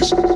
Bass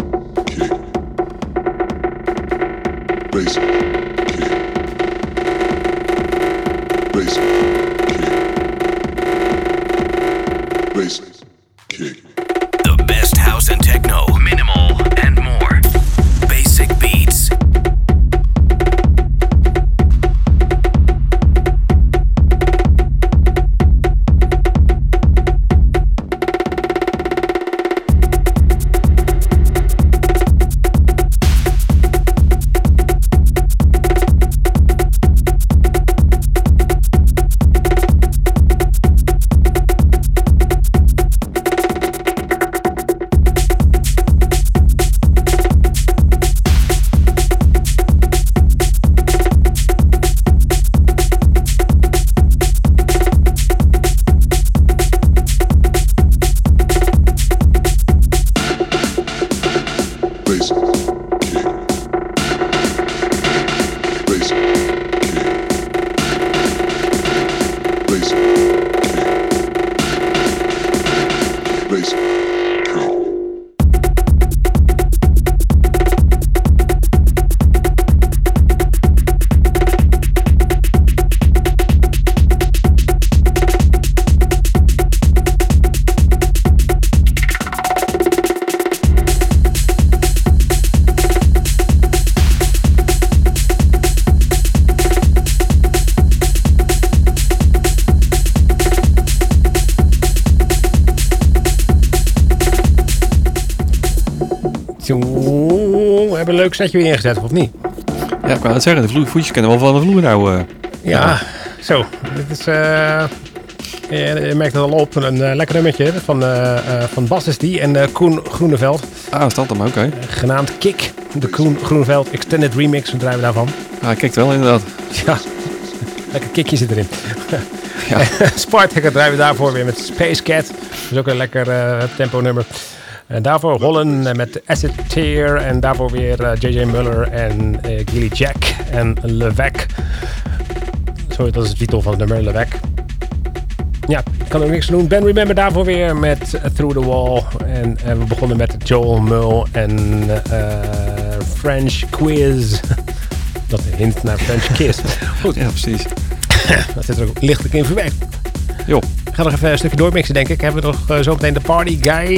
we hebben een leuk setje weer ingezet, of niet? Ja, ik wou het zeggen, de vloer, voetjes kennen wel van de vloer nou. eh. Ja, zo. Dit is, eh, je, je merkt het al op, een eh, lekker nummertje van, van Bas is die en Koen Groeneveld, Ah, staat hem, oké. genaamd Kick. De Koen Groeneveld Extended Remix, wat draaien we daarvan? Ah, kijkt wel inderdaad. Ja, lekker kickje zit erin. Ja. Spartaker draaien we daarvoor weer met Space Cat. Dat is ook een lekker tempo nummer. En daarvoor Holland eh, met Acid Tear. En daarvoor weer eh, J.J. Muller en eh Gilly Jack en Levec. Sorry, dat is de titel van het nummer, Levec. Ja, ik kan er niks doen. Ben Remember daarvoor weer met eh, Through the Wall. En, en we begonnen met Joel Mull en eh, French Quiz. Dat hint naar French Kiss. Goed, Ja, precies. dat zit er ook lichtelijk in verwerkt. Joh. Ik ga nog even een stukje doormixen, denk ik. Hebben we nog eh, zo meteen de party guy.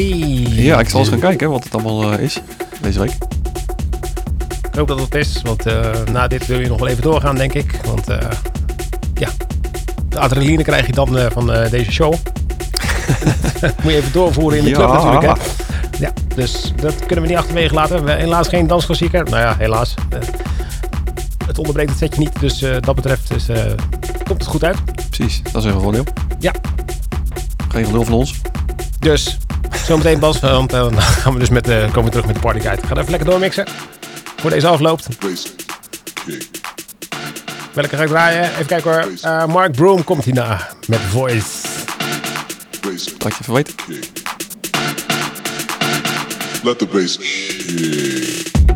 Ja, ik zal eens gaan kijken wat het allemaal eh, is deze week. Ik hoop dat het is, want eh, na dit wil je nog wel even doorgaan, denk ik. Want ja, de adrenaline krijg je dan van deze show. Moet je even doorvoeren in de club Ja. natuurlijk, hè. Ja, dus dat kunnen we niet achterwege laten. We helaas geen dansklassieker. Nou ja, helaas. Het onderbreekt het setje niet, dus dat betreft dus, eh, komt het goed uit. Precies, dat is een voordeel. Ja, Geen gelul van ons. Dus, zometeen Bas, want dan gaan we dus met, eh, komen we terug met de partyguide. Ga even lekker doormixen. Voor deze afloopt. Welke ga ik draaien? Even kijken hoor. Eh, Mark Broom komt hierna met Voice. Dat je even weet. kick. Let the bass kick.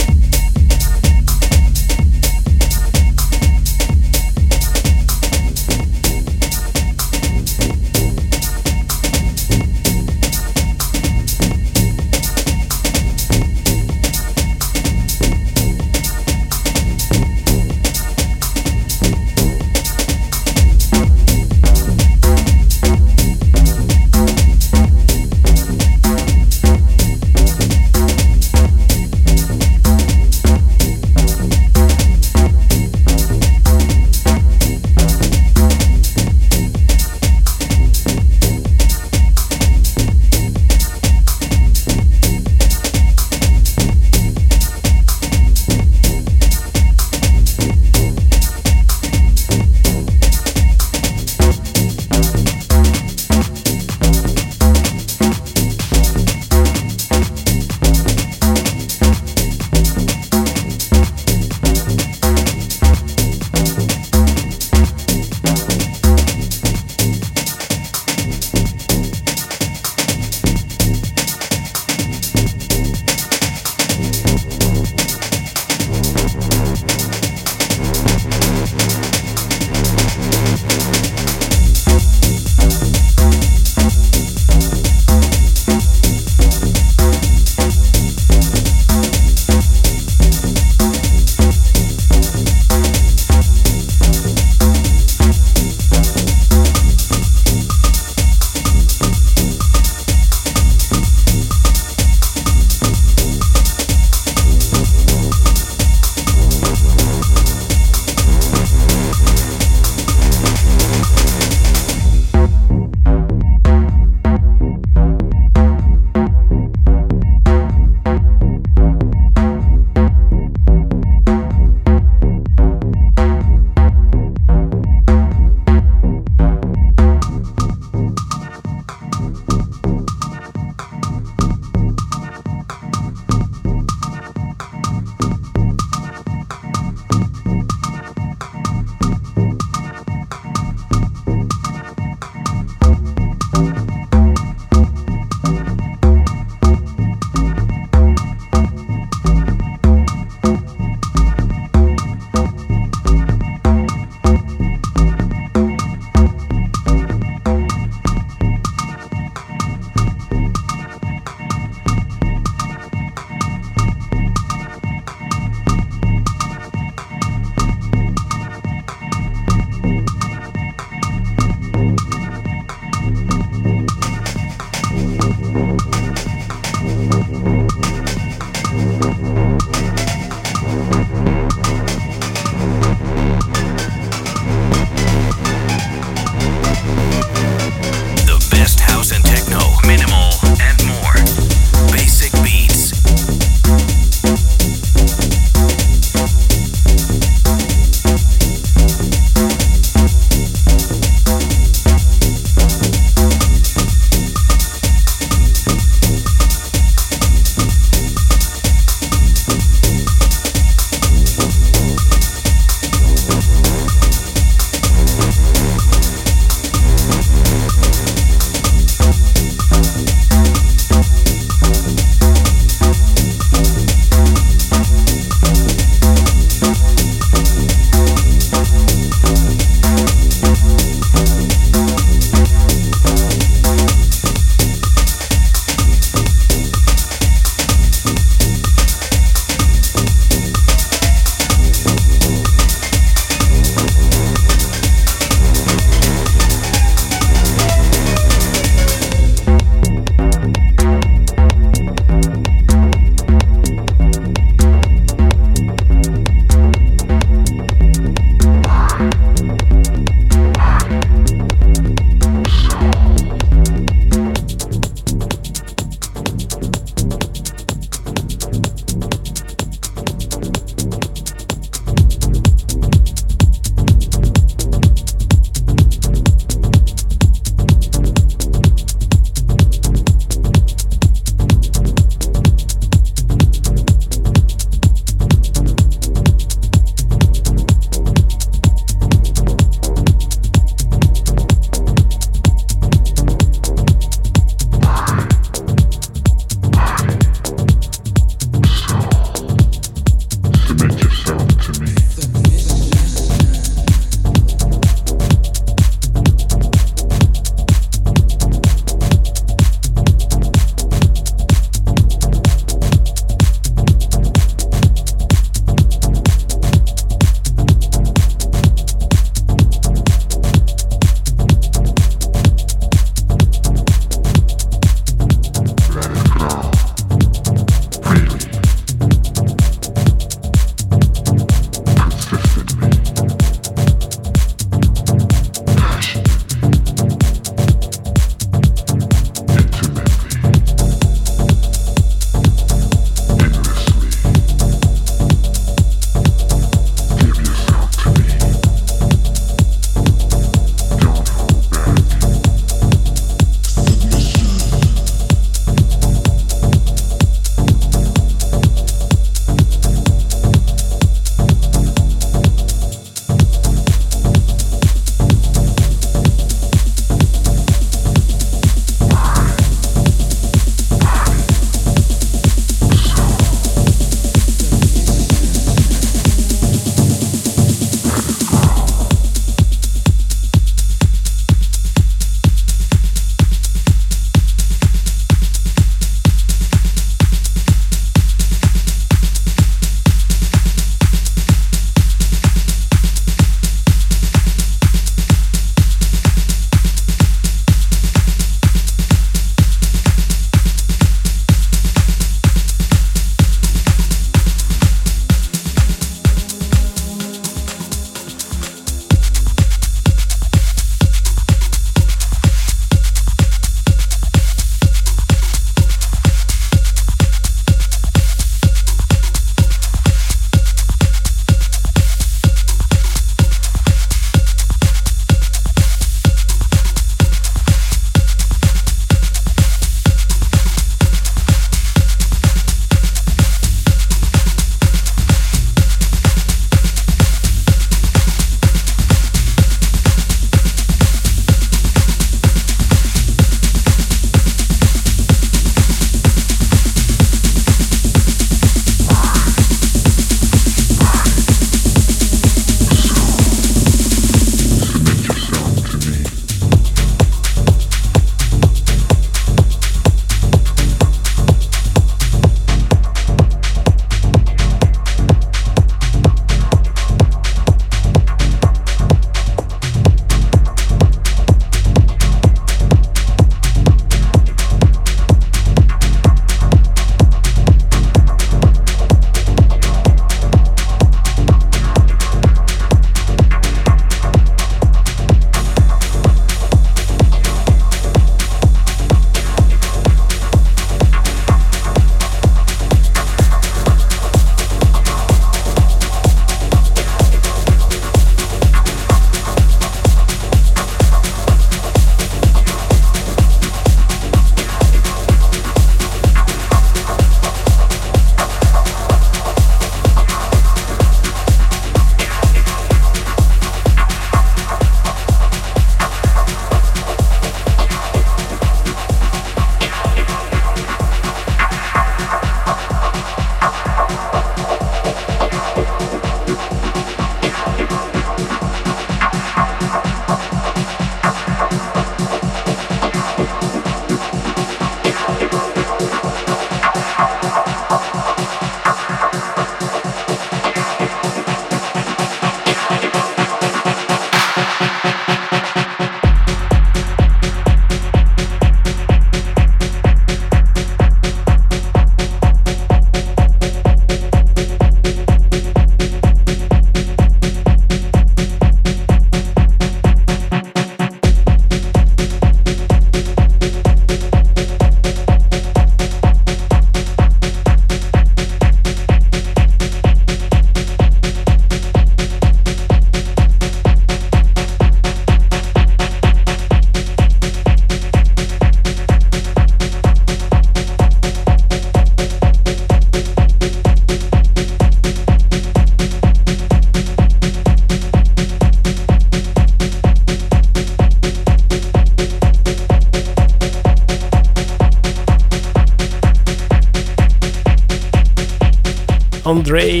André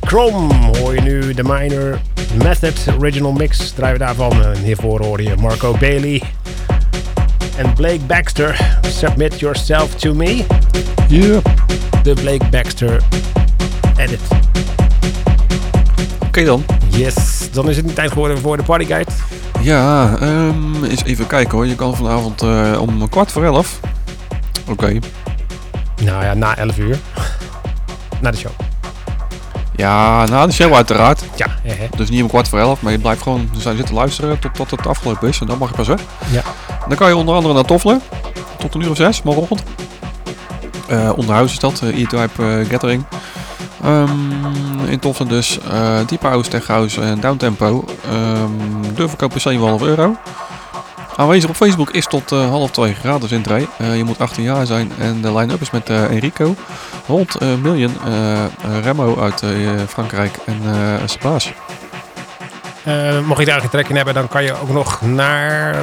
Krom hoor je nu de Minor Method Original Mix. Draaien we daarvan. En hiervoor hoor je Marco Bailey en Blake Baxter. Submit Yourself to Me. Yeah. De Blake Baxter edit. Oké dan. Yes, dan is het tijd geworden voor de partyguide. Ja, ehm, eens even kijken hoor. Je kan vanavond eh, om kwart voor elf. Oké. Nou ja, na 11 uur. Na de show. Ja, na de show uiteraard. Ja. Dus niet om kwart voor elf, maar je blijft gewoon zijn zitten luisteren tot, tot het afgelopen is. En dan mag je pas weg. Ja. Dan kan je onder andere naar Toffelen. Tot een uur of zes, morgenochtend. Eh onderhuis is dat, uh, E-Type eh, Gathering. Ehm, in Toffelen dus eh Deep House, Tech House en Downtempo. Um, de verkoop is 7,5 euro. Aanwezig op Facebook is tot eh, half twee gratis intree. Eh, je moet 18 jaar zijn en de line-up is met eh, Enrico, Holt, Million, Remo uit Frankrijk en uh. Eh, mocht je daar geen trek in hebben, dan kan je ook nog naar eh,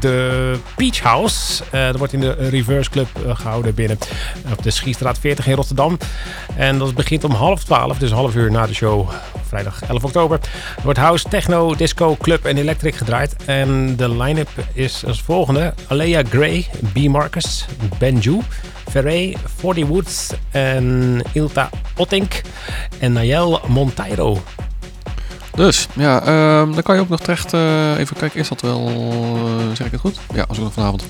de Beach House. Eh, dat wordt in de Reverse Club eh, gehouden binnen op de Schiestraat 40 in Rotterdam. En dat begint om half 12, dus half uur na de show, vrijdag 11 oktober. Er wordt house, techno, disco, club en electric gedraaid. En de line-up is als volgende. Alea Gray, B. Marcus, Benju, Ferré, 40 Woods en Ilta Ottink en Nayel Monteiro. Dus, ja, ehm, dan kan je ook nog terecht, eh, even kijken, is dat wel, eh, zeg ik het goed? Ja, als ook nog vanavond.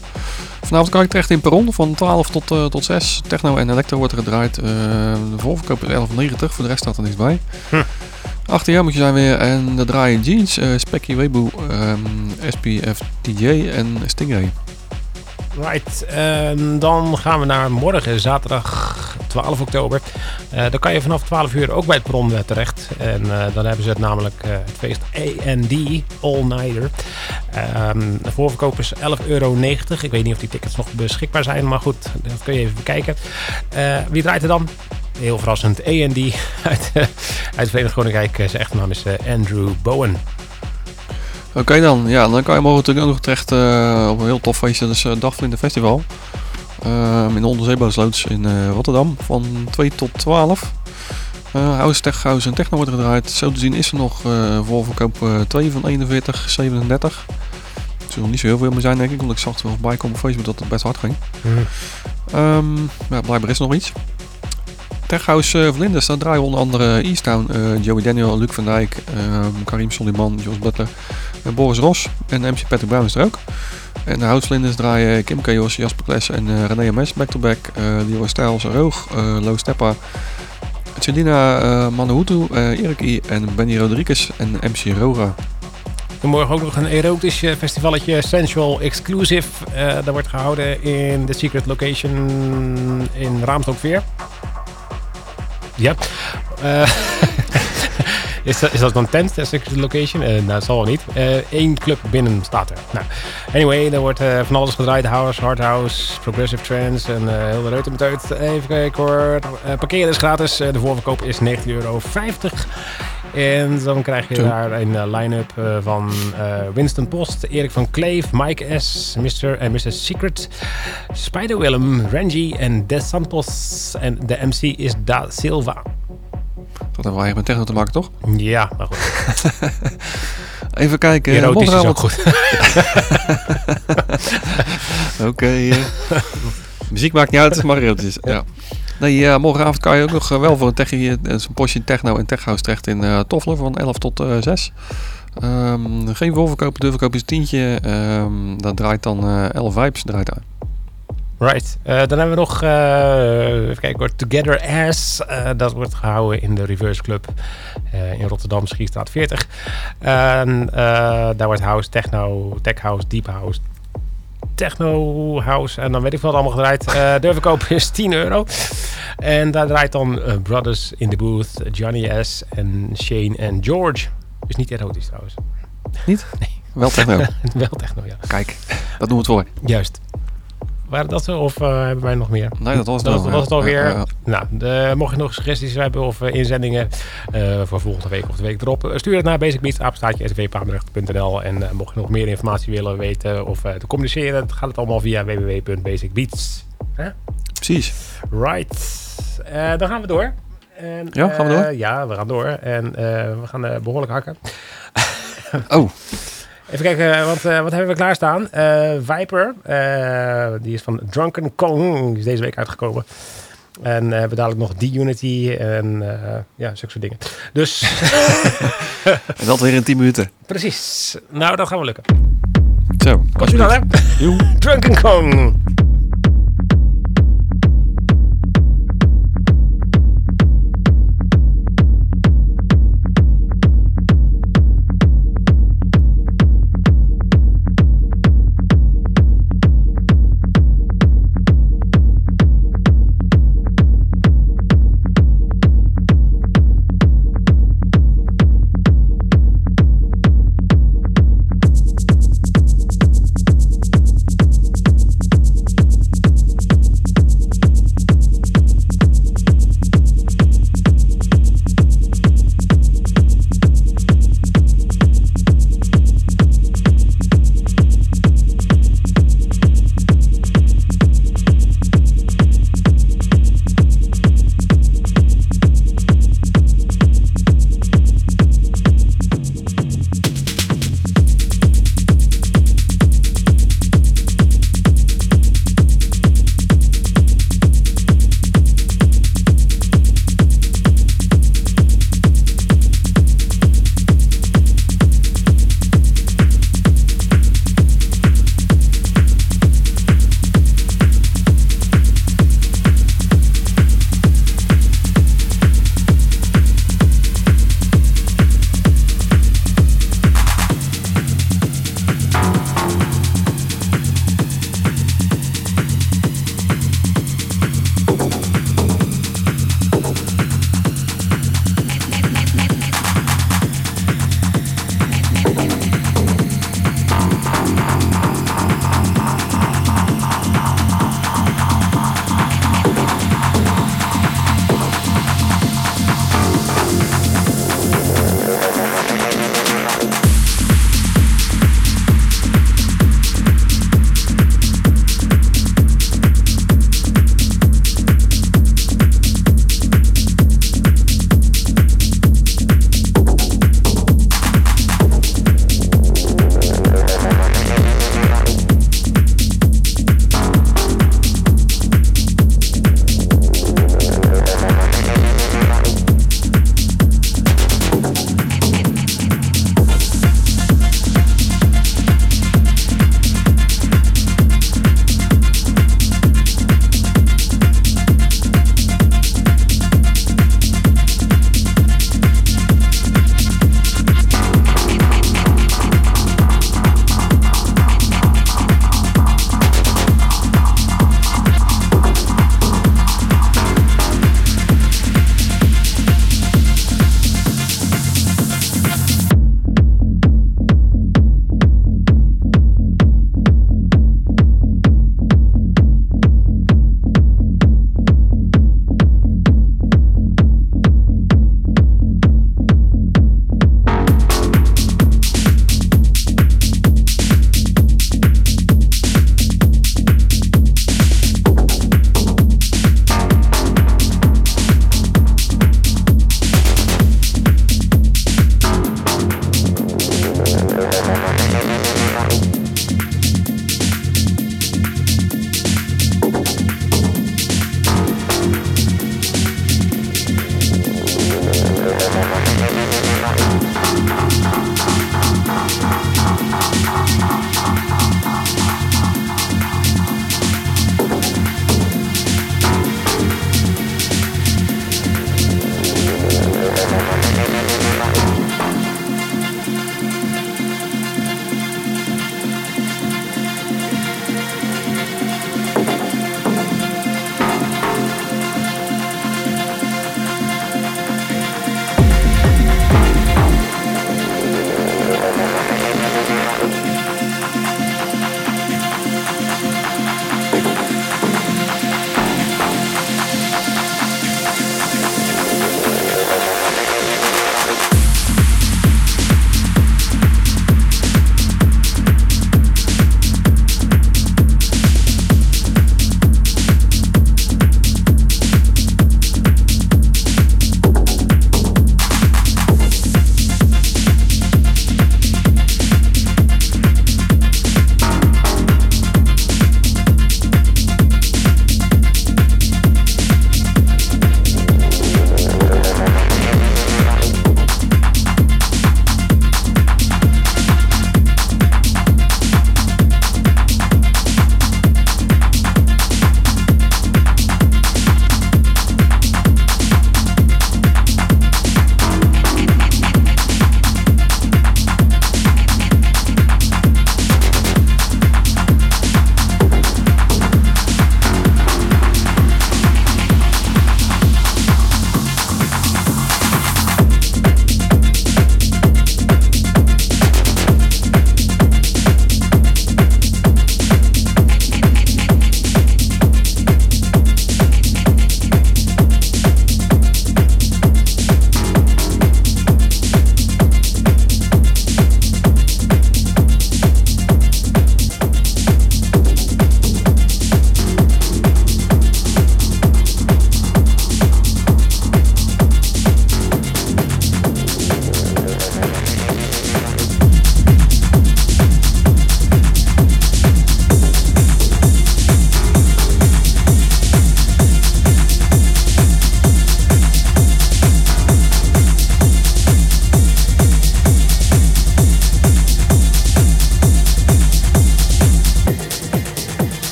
Vanavond kan je terecht in Perron van 12 tot, eh, tot 6. Techno en Electro wordt er gedraaid. Eh, de voorverkoop is 11,90, voor de rest staat er niks bij. Hm. 18 jaar moet je zijn weer en de draaien Jeans, Specky Webu, ehm, SPF DJ en Stingray. Right, en dan gaan we naar morgen, zaterdag 12 oktober. Eh, dan kan je vanaf 12 uur ook bij het Bron terecht. En eh, dan hebben ze het namelijk eh, het feest A&D All Nighter. Ehm, de voorverkoop is 11,90 euro. Ik weet niet of die tickets nog beschikbaar zijn, maar goed, dat kun je even bekijken. Wie draait er dan? Heel verrassend, A&D uit, uit Verenigd Koninkrijk. Zijn echte naam is Andrew Bowen. Oké dan, ja, dan kan je morgen natuurlijk ook nog terecht eh, op een heel tof feestje. Dat is uh, Dagvlinder Festival. Ehm, in de Onderzeebootsloods in eh, Rotterdam van 2 tot 12. Eh house, tech, house en techno wordt er gedraaid. Zo te zien is er nog voorverkoop eh 2 van 41, 37. Er zullen niet zo heel veel meer zijn denk ik, want ik zag het wel voorbij komen op Facebook dat het best hard ging. Ehm, ja, blijkbaar is er nog iets. Tech House uh, Vlinders, daar draaien onder andere Easttown, eh, Joey Daniel, Luc van Dijk, Karim Soliman, Jos Butler, Boris Ros en MC Patrick Brown is er ook. En de House Vlinders draaien Kim Kajos, Jasper Kles en eh, René MS back-to-back, Leroy Stijls, Roog, Lo Steppa, Celina uh, Manahutu, Erik I en Benny Rodriguez en MC Roga. En morgen ook nog een erotisch eh, festivalletje Sensual Exclusive. Eh, dat wordt gehouden in de Secret Location in Raamsdokveer. Ja. Eh, is, dat, dan tent, Secret Location? Eh, nou, dat zal wel niet. Eén club binnen staat er. Nou, anyway, er wordt eh, van alles gedraaid. House, hard house, progressive trance en eh, heel de reuter met uit. Even kijken hoor. Eh, parkeren is gratis. Eh, de voorverkoop is 19,50 euro. En dan krijg je daar een eh, line-up eh, van eh, Winston Post, Erik van Kleef, Mike S, Mr. en Mrs. Secret, Spider Willem, Renji en De Santos. En de MC is Da Silva. Dat heeft wel echt met techno te maken toch? Ja, maar goed. Even kijken. Erotisch is ook goed. Oké. muziek maakt niet uit, het mag erotisch. Ja. Nee, eh, morgenavond kan je ook nog eh, wel voor een techie, eh, zo'n postje techno en techhouse terecht in eh Toffelen van 11 tot eh 6. Ehm, geen voorverkoop, de verkoop is een tientje. Ehm dat draait dan eh 11 Vibes draait aan. Right. Dan hebben we nog, eh, even kijken hoor, Together As. Dat wordt gehouden in de Reverse Club in Rotterdam, Schiestraat 40. En eh, daar wordt house, techno, tech house, deep house, techno house en dan weet ik wat allemaal gedraaid. Eh de verkoop is 10 euro. En daar draait dan eh, Brothers in the Booth, Johnny S. en Shane en George. Is niet erotisch trouwens. Niet? Wel techno. Wel techno, ja. Kijk, dat doen we het voor. Juist. Waren dat zo of eh, hebben wij nog meer? Nee, dat was het Dat wel, was, ja. het alweer. Ja. Nou, de, mocht je nog suggesties hebben of eh, inzendingen eh, voor volgende week of de week erop, eh, stuur het naar basicbeats.svpaandrecht.nl en eh, mocht je nog meer informatie willen weten of eh, te communiceren, dan gaat het allemaal via www.basicbeats. Hè? Precies. Right. Eh, dan gaan we door. En, Ja, gaan we eh, door? ja, we gaan door. En eh, we gaan eh, behoorlijk hakken. Oh, Even kijken, eh, wat, eh, wat hebben we klaarstaan? Eh Viper, die is van Drunken Kong. Die is deze week uitgekomen. En we hebben dadelijk nog D-Unity en ja, zulke soort dingen. Dus en dat weer in 10 minuten. precies. Nou, dat gaan we lukken. Zo, Komt u dan, hè? Drunken Kong.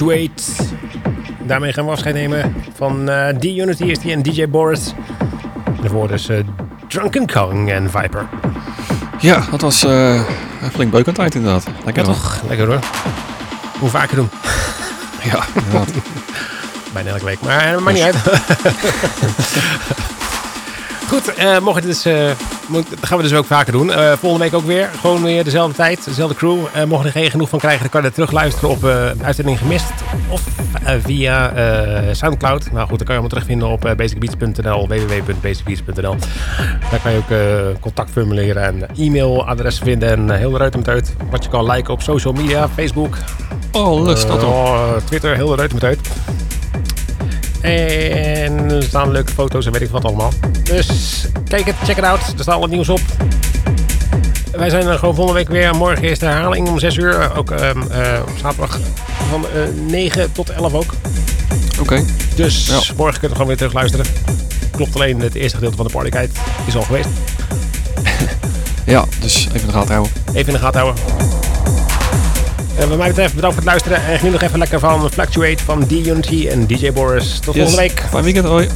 Fluctuate. Daarmee gaan we afscheid nemen van eh D-Unity is die en DJ Boris. En daarvoor dus eh, Drunken Kong en Viper. Ja, dat was eh, een flink beukend tijd inderdaad. Lekker Ja toch? Lekker hoor. Hoe vaker doen. Ja, inderdaad. Bijna elke week. Maar uh, maakt niet uit. Goed, eh, mocht het dus, eh, moet- dat gaan we dus ook vaker doen. Eh, volgende week ook weer. Gewoon weer dezelfde tijd, dezelfde crew. Eh, mocht je er geen genoeg van krijgen, dan kan je het terugluisteren op eh uitzending gemist. Of via Soundcloud. Nou goed, dan kan je hem terugvinden op basicbeats.nl, www.basicbeats.nl. Daar kan je ook contactformulieren en e-mailadressen vinden. En heel de ruit met uit. Wat je kan liken op social media, Facebook, Oh, dat oh, Twitter, heel de ruit met uit. En er staan leuke foto's en weet ik wat allemaal. Dus kijk het, check het out. Er staat al het nieuws op. Wij zijn er gewoon volgende week weer. Morgen is de herhaling om 6 uur. Ook ehm, eh, op zaterdag van eh 9 tot 11 ook. Oké. Dus Ja. morgen kunnen we gewoon weer terug luisteren. Klopt alleen, het eerste gedeelte van de partykite is al geweest. Ja, dus even in de gaten houden. Even in de gaten houden. En wat mij betreft bedankt voor het luisteren. En geniet nog even lekker van Fluctuate van D-Unity en DJ Boris. Tot volgende week. Fijn weekend, hoi.